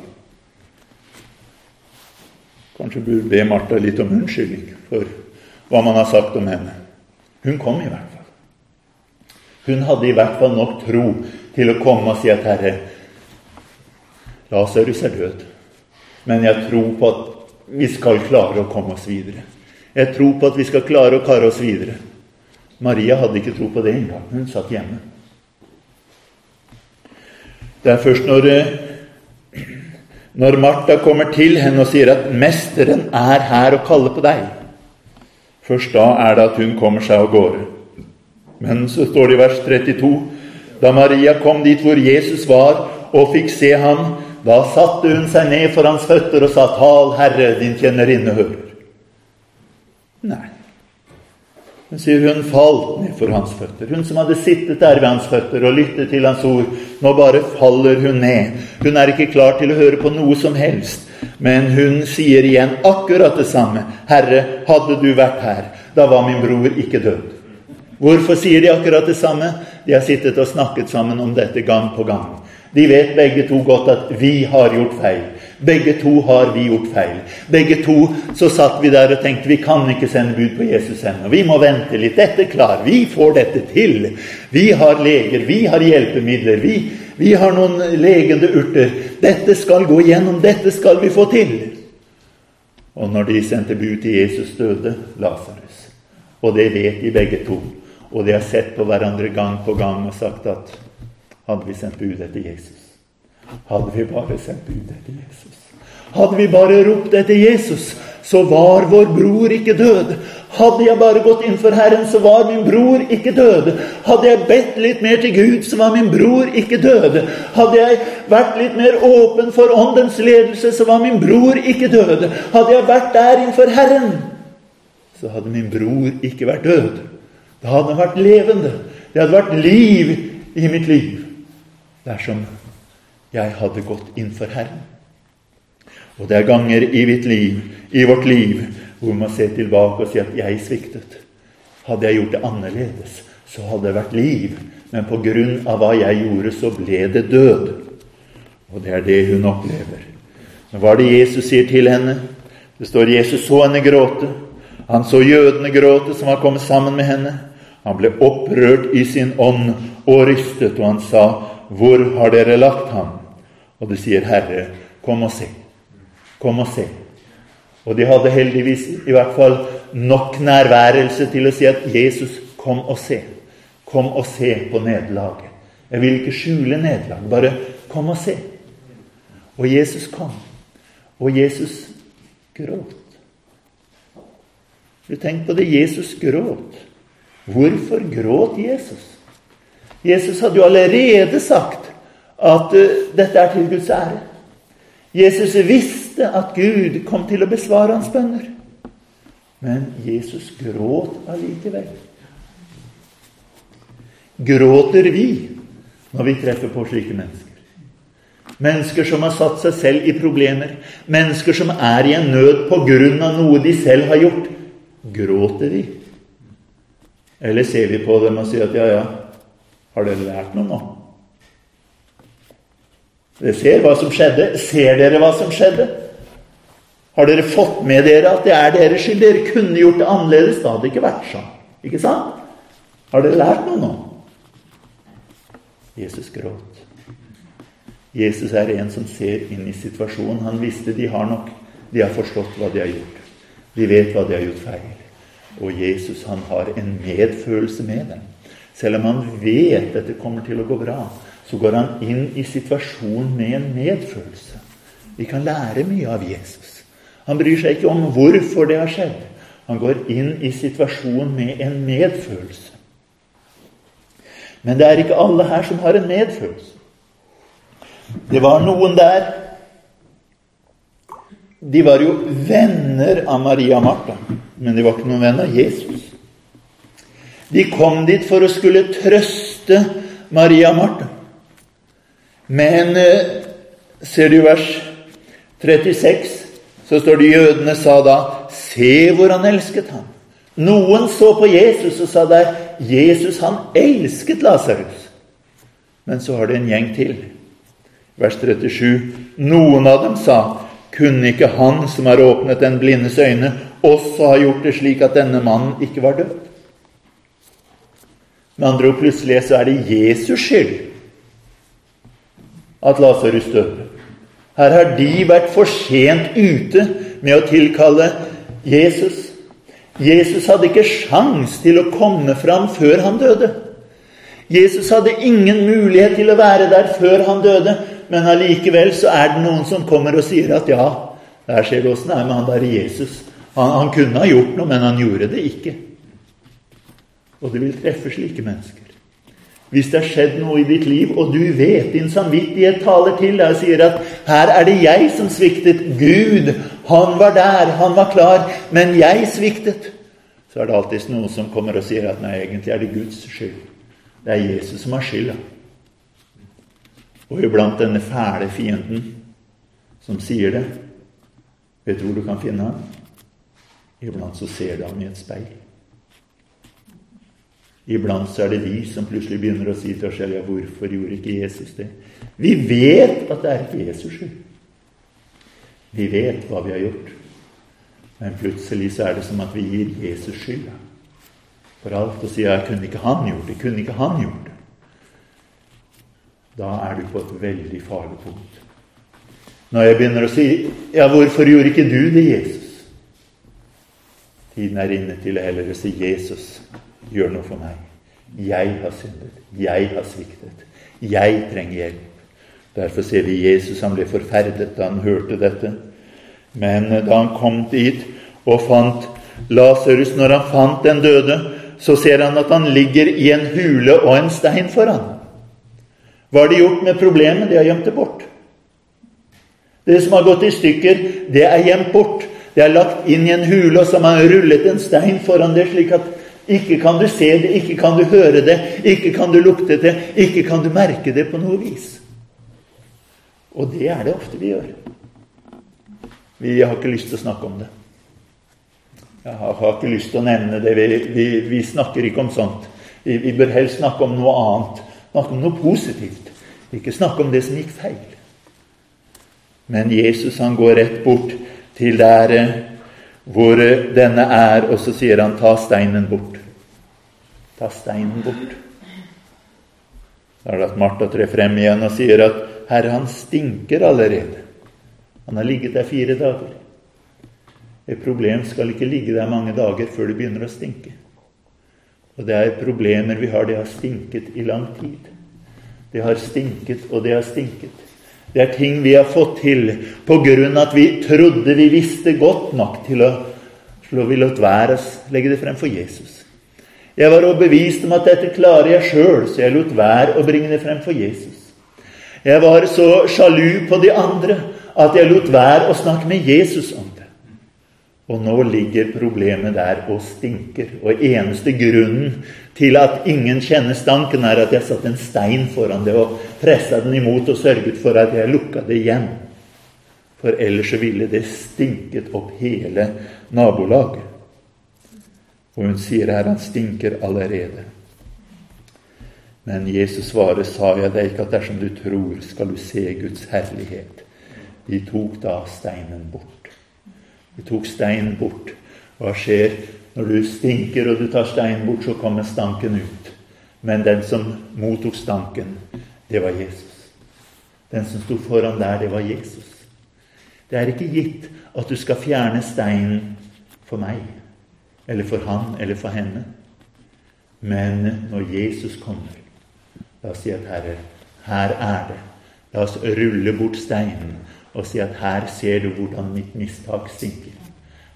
[SPEAKER 1] Kanskje burde be Martha litt om unnskyldning for hva man har sagt om henne. Hun kom i hvert fall. Hun hadde i hvert fall nok tro til å komme og si at 'Herre, Lasarus er død. Men jeg tror på at vi skal klare å komme oss videre. Jeg tror på at vi skal klare å kare oss videre. Maria hadde ikke tro på det engang. Hun satt hjemme. Det er først når, eh, når Martha kommer til henne og sier at 'Mesteren er her og kaller på deg', først da er det at hun kommer seg av gårde. Men så står det i vers 32 da Maria kom dit hvor Jesus var, og fikk se ham, da satte hun seg ned for hans føtter og sa, Tal, Herre, din tjenerinne hører. Nei. Hun sier hun falt ned for hans føtter. Hun som hadde sittet der ved hans føtter og lyttet til hans ord. Nå bare faller hun ned. Hun er ikke klar til å høre på noe som helst. Men hun sier igjen akkurat det samme. Herre, hadde du vært her, da var min bror ikke død. Hvorfor sier de akkurat det samme? De har sittet og snakket sammen om dette gang på gang. De vet begge to godt at vi har gjort feil. Begge to har vi gjort feil. Begge to så satt vi der og tenkte vi kan ikke sende bud på Jesus ennå. Vi må vente litt. Dette klar. Vi får dette til. Vi har leger, vi har hjelpemidler. Vi, vi har noen legende urter. Dette skal gå igjennom. Dette skal vi få til. Og når de sendte bud til Jesus, døde Lasarus. Og det vet de begge to. Og de har sett på hverandre gang på gang og sagt at hadde vi sendt bud etter Jesus. Hadde vi bare sendt bud etter Jesus. Hadde vi bare ropt etter Jesus, så var vår bror ikke død. Hadde jeg bare gått inn for Herren, så var min bror ikke død. Hadde jeg bedt litt mer til Gud, så var min bror ikke død. Hadde jeg vært litt mer åpen for Åndens ledelse, så var min bror ikke død. Hadde jeg vært der innenfor Herren, så hadde min bror ikke vært død. Da hadde vært levende. Det hadde vært liv i mitt liv dersom jeg hadde gått inn for Herren. Og det er ganger i, liv, i vårt liv hvor man ser tilbake og sier at 'jeg sviktet'. Hadde jeg gjort det annerledes, så hadde det vært liv. Men på grunn av hva jeg gjorde, så ble det død. Og det er det hun opplever. Men hva er det Jesus sier til henne? Det står Jesus så henne gråte. Han så jødene gråte som var kommet sammen med henne. Han ble opprørt i sin ånd og rystet, og han sa, hvor har dere lagt ham? Og de sier, Herre, kom og se. Kom og se. Og de hadde heldigvis i hvert fall nok nærværelse til å si at Jesus, kom og se. Kom og se på nederlaget. Jeg vil ikke skjule nederlag. Bare kom og se. Og Jesus kom. Og Jesus gråt. Du tenk på det. Jesus gråt. Hvorfor gråt Jesus? Jesus hadde jo allerede sagt at uh, dette er til Guds ære. Jesus visste at Gud kom til å besvare hans bønner. Men Jesus gråt allikevel. Gråter vi når vi treffer på slike mennesker? Mennesker som har satt seg selv i problemer. Mennesker som er i en nød av noe de selv har gjort. Gråter vi? Eller ser vi på dem og sier at ja, ja, har dere lært noe nå? Dere ser hva som skjedde. Ser dere hva som skjedde? Har dere fått med dere at det er deres skyld? Dere kunne gjort det annerledes. Da hadde det ikke vært sånn. Ikke sant? Har dere lært noe nå? Jesus gråt. Jesus er en som ser inn i situasjonen. Han visste de har nok. De har forstått hva de har gjort. De vet hva de har gjort feil. Og Jesus han har en medfølelse med dem. Selv om han vet at det kommer til å gå bra, så går han inn i situasjonen med en medfølelse. Vi kan lære mye av Jesus. Han bryr seg ikke om hvorfor det har skjedd. Han går inn i situasjonen med en medfølelse. Men det er ikke alle her som har en medfølelse. Det var noen der De var jo venner av Maria og Martha, men de var ikke noen venn av Jesus. De kom dit for å skulle trøste Maria Martha. Men eh, ser du vers 36, så står det jødene sa da Se hvor han elsket ham. Noen så på Jesus og sa der Jesus, han elsket Lasarus. Men så har det en gjeng til. Vers 37. Noen av dem sa kunne ikke han som har åpnet den blindes øyne, også ha gjort det slik at denne mannen ikke var død? Med andre ord, plutselig så er det Jesus skyld at Lasarus døde. Her har de vært for sent ute med å tilkalle Jesus. Jesus hadde ikke sjans til å komme fram før han døde. Jesus hadde ingen mulighet til å være der før han døde, men allikevel så er det noen som kommer og sier at ja, der ser du åssen det er med han der Jesus. Han, han kunne ha gjort noe, men han gjorde det ikke. Og det vil treffe slike mennesker. Hvis det har skjedd noe i ditt liv, og du vet din samvittighet taler til deg og sier at 'her er det jeg som sviktet', Gud, han var der, han var klar, men jeg sviktet', så er det alltid noen som kommer og sier at 'nei, egentlig er det Guds skyld'. Det er Jesus som har skylda. Og iblant denne fæle fienden som sier det Vet du hvor du kan finne ham? Iblant så ser du ham i et speil. Iblant så er det vi som plutselig begynner å si til oss selv ja, hvorfor gjorde ikke Jesus det? Vi vet at det er ikke Jesus skyld. Vi vet hva vi har gjort. Men plutselig så er det som at vi gir Jesus skylda for alt og sier ja, kunne ikke han gjort det? Kunne ikke han gjort det? Da er du på et veldig farlig punkt. Når jeg begynner å si ja, hvorfor gjorde ikke du det, Jesus? Tiden er inne til å heller si Jesus gjør noe for meg. Jeg har syndet. Jeg har sviktet. Jeg trenger hjelp. Derfor ser vi Jesus han ble forferdet da han hørte dette. Men da han kom dit og fant Lasarus, når han fant den døde, så ser han at han ligger i en hule og en stein foran. Hva har de gjort med problemet? De har gjemt det bort. Det som har gått i stykker, det er gjemt bort. Det er lagt inn i en hule, og så har man rullet en stein foran det, slik at ikke kan du se det, ikke kan du høre det, ikke kan du lukte det, ikke kan du merke det på noe vis. Og det er det ofte vi gjør. Vi har ikke lyst til å snakke om det. Jeg har ikke lyst til å nevne det. Vi, vi, vi snakker ikke om sånt. Vi, vi, bør helst snakke om noe annet. Snakke om noe positivt. Ikke snakke om det som gikk feil. Men Jesus han går rett bort til der eh, hvor eh, denne er, og så sier han 'ta steinen bort'. Ta steinen bort. Da er det at Martha trer frem igjen og sier at 'Herre, han stinker allerede'. Han har ligget der fire dager. Et problem skal ikke ligge der mange dager før det begynner å stinke. Og det er problemer vi har, det har stinket i lang tid. Det har stinket, og det har stinket. Det er ting vi har fått til på grunn av at vi trodde vi visste godt nok til å slå vi lot være å legge det frem for Jesus. Jeg var overbevist om at dette klarer jeg sjøl, så jeg lot være å bringe det frem for Jesus. Jeg var så sjalu på de andre at jeg lot være å snakke med Jesus om det. Og nå ligger problemet der og stinker. Og eneste grunnen til at ingen kjenner stanken, er at jeg satte en stein foran det og pressa den imot og sørget for at jeg lukka det igjen. For ellers så ville det stinket opp hele nabolaget. Og hun sier her han stinker allerede. Men Jesus svarer, sa jeg deg ikke at dersom du tror, skal du se Guds herlighet. De tok da steinen bort. De tok steinen bort. Hva skjer når du stinker og du tar steinen bort, så kommer stanken ut. Men den som mottok stanken, det var Jesus. Den som sto foran der, det var Jesus. Det er ikke gitt at du skal fjerne steinen for meg, eller for han, eller for henne. Men når Jesus kommer, la oss si at Herre, her er det. La oss rulle bort steinen og si at her ser du hvordan mitt mistak stinker.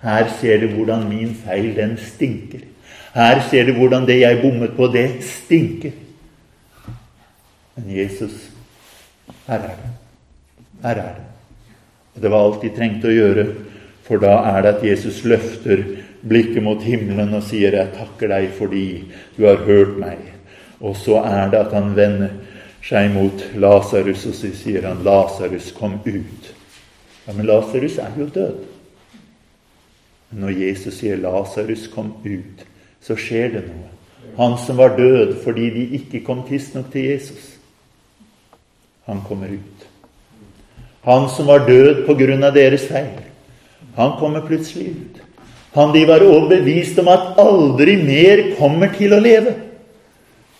[SPEAKER 1] Her ser du hvordan min feil, den stinker. Her ser du hvordan det jeg bommet på, det stinker. Men Jesus, her er det. Her er det. Og det var alt de trengte å gjøre, for da er det at Jesus løfter blikket mot himmelen og sier 'Jeg takker deg fordi du har hørt meg'. Og så er det at han vender seg mot Lasarus, og så sier han 'Lasarus, kom ut'. Ja, Men Lasarus er jo død. Men når Jesus sier 'Lasarus, kom ut', så skjer det noe. Han som var død fordi de ikke kom tidsnok til Jesus, han kommer ut. Han som var død på grunn av deres feil, han kommer plutselig ut. Han de var overbevist om at aldri mer kommer til å leve.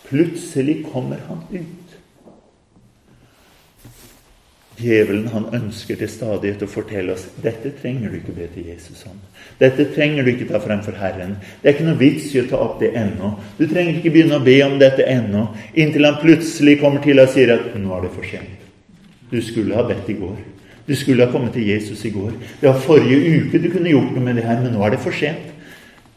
[SPEAKER 1] Plutselig kommer han ut. Djevelen han ønsker til stadighet å fortelle oss dette trenger du ikke be til Jesus om. Dette trenger du ikke ta frem for Herren. Det er ikke noe vits i å ta opp det ennå. Du trenger ikke begynne å be om dette ennå, inntil han plutselig kommer til og sier at 'nå er det for sent'. Du skulle ha bedt i går. Du skulle ha kommet til Jesus i går. Det var forrige uke du kunne gjort noe med det her, men nå er det for sent.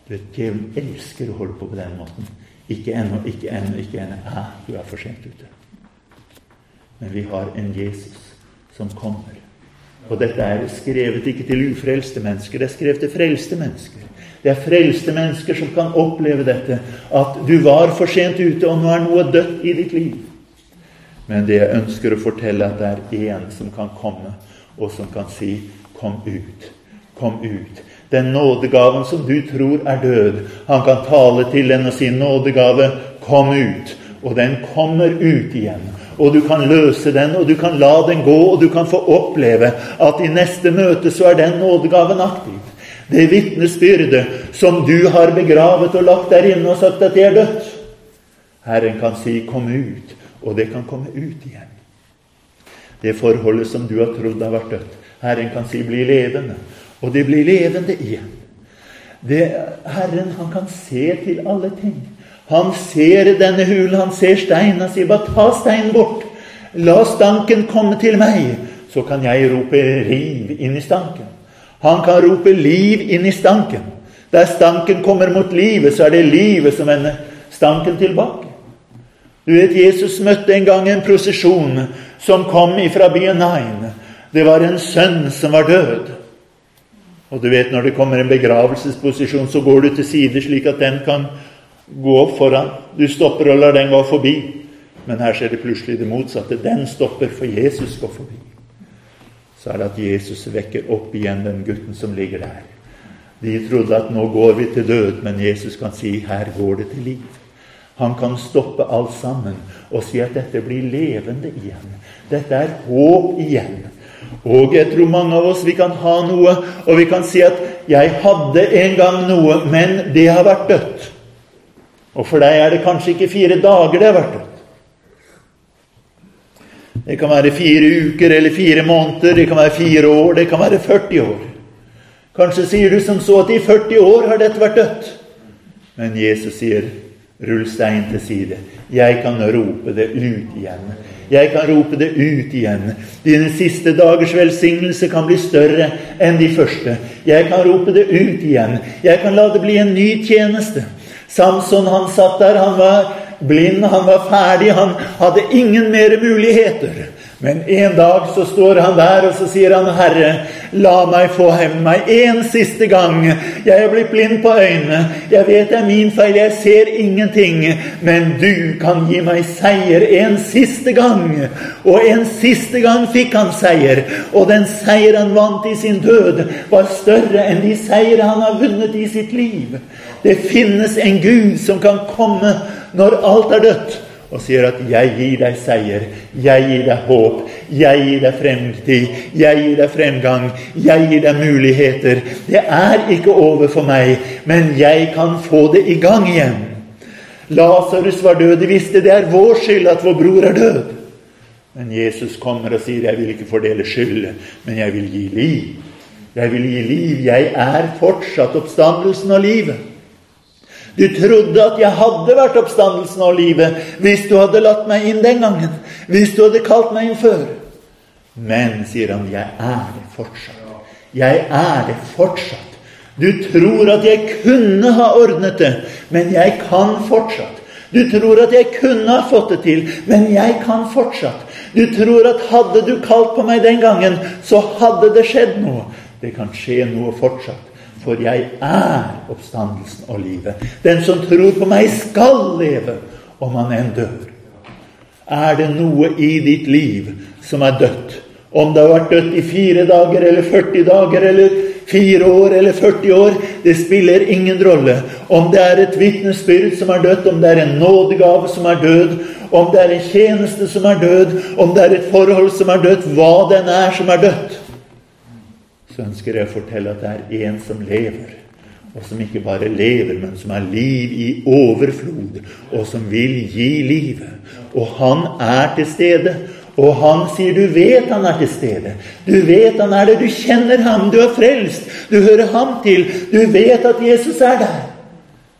[SPEAKER 1] Du vet, Djevelen elsker å holde på på den måten. Ikke ennå, ikke ennå, ikke ennå. Ah, du er for sent ute. Men vi har en Jesus som kommer. Og dette er skrevet ikke til ufrelste mennesker, det er skrevet til frelste mennesker. Det er frelste mennesker som kan oppleve dette, at du var for sent ute, og nå er noe dødt i ditt liv. Men det jeg ønsker å fortelle, er at det er én som kan komme, og som kan si 'Kom ut'. Kom ut. Den nådegaven som du tror er død, han kan tale til den og si 'Nådegave, kom ut'. Og den kommer ut igjen. Og du kan løse den, og du kan la den gå, og du kan få oppleve at i neste møte så er den nådegaven aktiv. Det vitnesbyrdet som du har begravet og lagt der inne og sagt at det er dødt. Herren kan si 'kom ut', og det kan komme ut igjen. Det forholdet som du har trodd har vært dødt. Herren kan si 'bli levende', og det blir levende igjen. Det, Herren han kan se til alle ting. Han ser denne hulen, han ser steinen. Han sier bare 'ta steinen bort'. La stanken komme til meg, så kan jeg rope 'riv' inn i stanken. Han kan rope 'liv' inn i stanken. Der stanken kommer mot livet, så er det livet som vender stanken tilbake. Du vet, Jesus møtte en gang en prosesjon som kom ifra byen Nain. Det var en sønn som var død. Og du vet, når det kommer en begravelsesposisjon, så går du til side slik at den kan gå foran. Du stopper og lar den gå forbi. Men her skjer det plutselig det motsatte. Den stopper, for Jesus går forbi. Så er det at Jesus vekker opp igjen den gutten som ligger der. De trodde at nå går vi til død, men Jesus kan si her går det til liv. Han kan stoppe alt sammen og si at dette blir levende igjen. Dette er håp igjen. Og jeg tror mange av oss vi kan ha noe, og vi kan si at 'jeg hadde en gang noe, men det har vært dødt'. Og for deg er det kanskje ikke fire dager det har vært dødt. Det kan være fire uker eller fire måneder, det kan være fire år, det kan være 40 år. Kanskje sier du som så at i 40 år har dette vært dødt. Men Jesus sier Rull stein til side. Jeg kan rope det ut igjen. Jeg kan rope det ut igjen. Dine siste dagers velsignelse kan bli større enn de første. Jeg kan rope det ut igjen. Jeg kan la det bli en ny tjeneste. Samson han satt der, han var blind, han var ferdig, han hadde ingen mer muligheter. Men en dag så står han der, og så sier han, 'Herre, la meg få hem meg en siste gang.' 'Jeg er blitt blind på øynene. Jeg vet det er min feil. Jeg ser ingenting.' 'Men du kan gi meg seier en siste gang.' Og en siste gang fikk han seier. Og den seier han vant i sin død, var større enn de seire han har vunnet i sitt liv. Det finnes en Gud som kan komme når alt er dødt og sier at 'jeg gir deg seier, jeg gir deg håp, jeg gir deg fremtid, jeg gir deg fremgang, jeg gir deg muligheter'. Det er ikke over for meg, men jeg kan få det i gang igjen. Lasarus var død. De visste det er vår skyld at vår bror er død. Men Jesus kommer og sier 'jeg vil ikke fordele skyld, men jeg vil gi liv'. Jeg vil gi liv. Jeg er fortsatt oppstandelsen og livet. Du trodde at jeg hadde vært oppstandelsen og livet hvis du hadde latt meg inn den gangen. Hvis du hadde kalt meg inn før. Men, sier han, jeg er det fortsatt. Jeg er det fortsatt. Du tror at jeg kunne ha ordnet det, men jeg kan fortsatt. Du tror at jeg kunne ha fått det til, men jeg kan fortsatt. Du tror at hadde du kalt på meg den gangen, så hadde det skjedd noe. Det kan skje noe fortsatt. For jeg er oppstandelsen og livet. Den som tror på meg, skal leve, om han enn dør. Er det noe i ditt liv som er dødt? Om det har vært dødt i fire dager eller 40 dager eller fire år eller 40 år, det spiller ingen rolle. Om det er et vitnesbyrd som er dødt, om det er en nådegave som er død, om det er en tjeneste som er død, om det er et forhold som er dødt, hva den er som er dødt så ønsker jeg å fortelle at det er en som lever. Og som ikke bare lever, men som har liv i overflod, og som vil gi livet. Og han er til stede. Og han sier du vet han er til stede. Du vet han er det. Du kjenner ham. Du er frelst. Du hører ham til. Du vet at Jesus er der.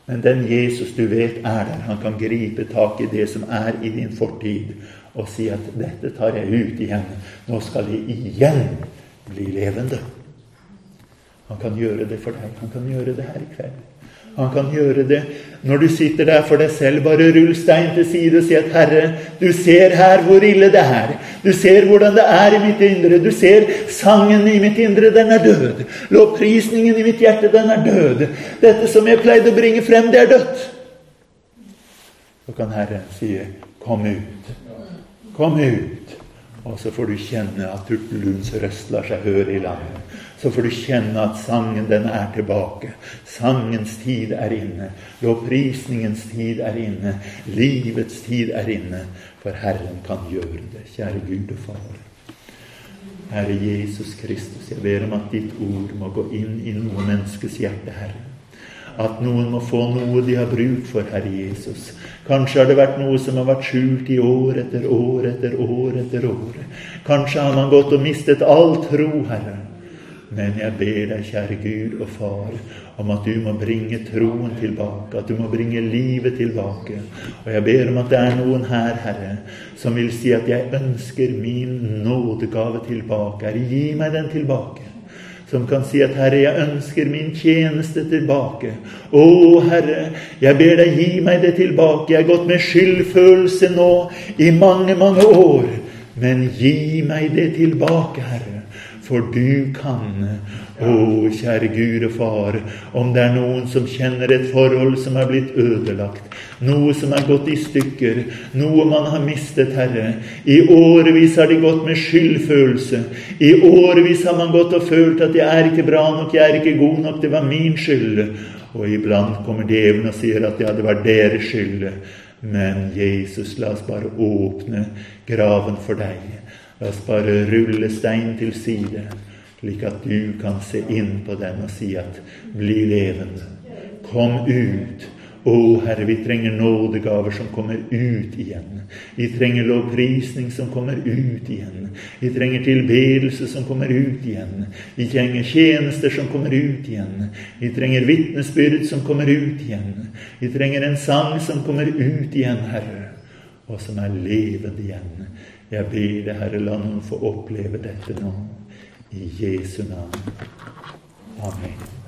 [SPEAKER 1] Men den Jesus du vet er der, han kan gripe tak i det som er i din fortid, og si at 'dette tar jeg ut igjen'. Nå skal jeg igjen bli levende. Han kan gjøre det for deg. Han kan gjøre det her i kveld. Han kan gjøre det når du sitter der for deg selv. Bare rull stein til side og si at 'Herre, du ser her hvor ille det er.' 'Du ser hvordan det er i mitt indre.' 'Du ser sangen i mitt indre, den er død.' 'Lovprisningen i mitt hjerte, den er død.' 'Dette som jeg pleide å bringe frem, det er dødt.' Så kan Herren si 'Kom ut. Kom ut.' Og så får du kjenne at turtelduens røst lar seg høre i landet så får du kjenne at sangen, den er tilbake. Sangens tid er inne. Lovprisningens tid er inne. Livets tid er inne. For Herren kan gjøre det. Kjære Gud og Far. Herre Jesus Kristus, jeg ber om at ditt ord må gå inn i noe menneskes hjerte, Herre. At noen må få noe de har bruk for, Herre Jesus. Kanskje har det vært noe som har vært skjult i år etter år etter år etter år. Kanskje har man gått og mistet all tro, Herre. Men jeg ber deg, kjære Gud og Far, om at du må bringe troen tilbake, at du må bringe livet tilbake. Og jeg ber om at det er noen her, Herre, som vil si at jeg ønsker min nådegave tilbake. Herre, gi meg den tilbake. Som kan si at 'Herre, jeg ønsker min tjeneste tilbake'. Å, Herre, jeg ber deg gi meg det tilbake. Jeg har gått med skyldfølelse nå i mange, mange år. Men gi meg det tilbake, Herre. For du kan, å kjære Gud og Far, om det er noen som kjenner et forhold som er blitt ødelagt, noe som er gått i stykker, noe man har mistet, Herre. I årevis har de gått med skyldfølelse. I årevis har man gått og følt at 'jeg er ikke bra nok, jeg er ikke god nok, det var min skyld'. Og iblant kommer djevelen og sier at 'ja, det var deres skyld'. Men Jesus, la oss bare åpne graven for deg. La oss bare rulle stein til side, slik at du kan se inn på den og si at 'bli levende'. Kom ut Å, Herre, vi trenger nådegaver som kommer ut igjen. Vi trenger lovprisning som kommer ut igjen. Vi trenger tilbedelse som kommer ut igjen. Vi trenger tjenester som kommer ut igjen. Vi trenger vitnesbyrd som kommer ut igjen. Vi trenger en sang som kommer ut igjen, Herre, og som er levende igjen. Jeg ber deg, Herre, la noen få oppleve dette nå. I Jesu navn. Amen.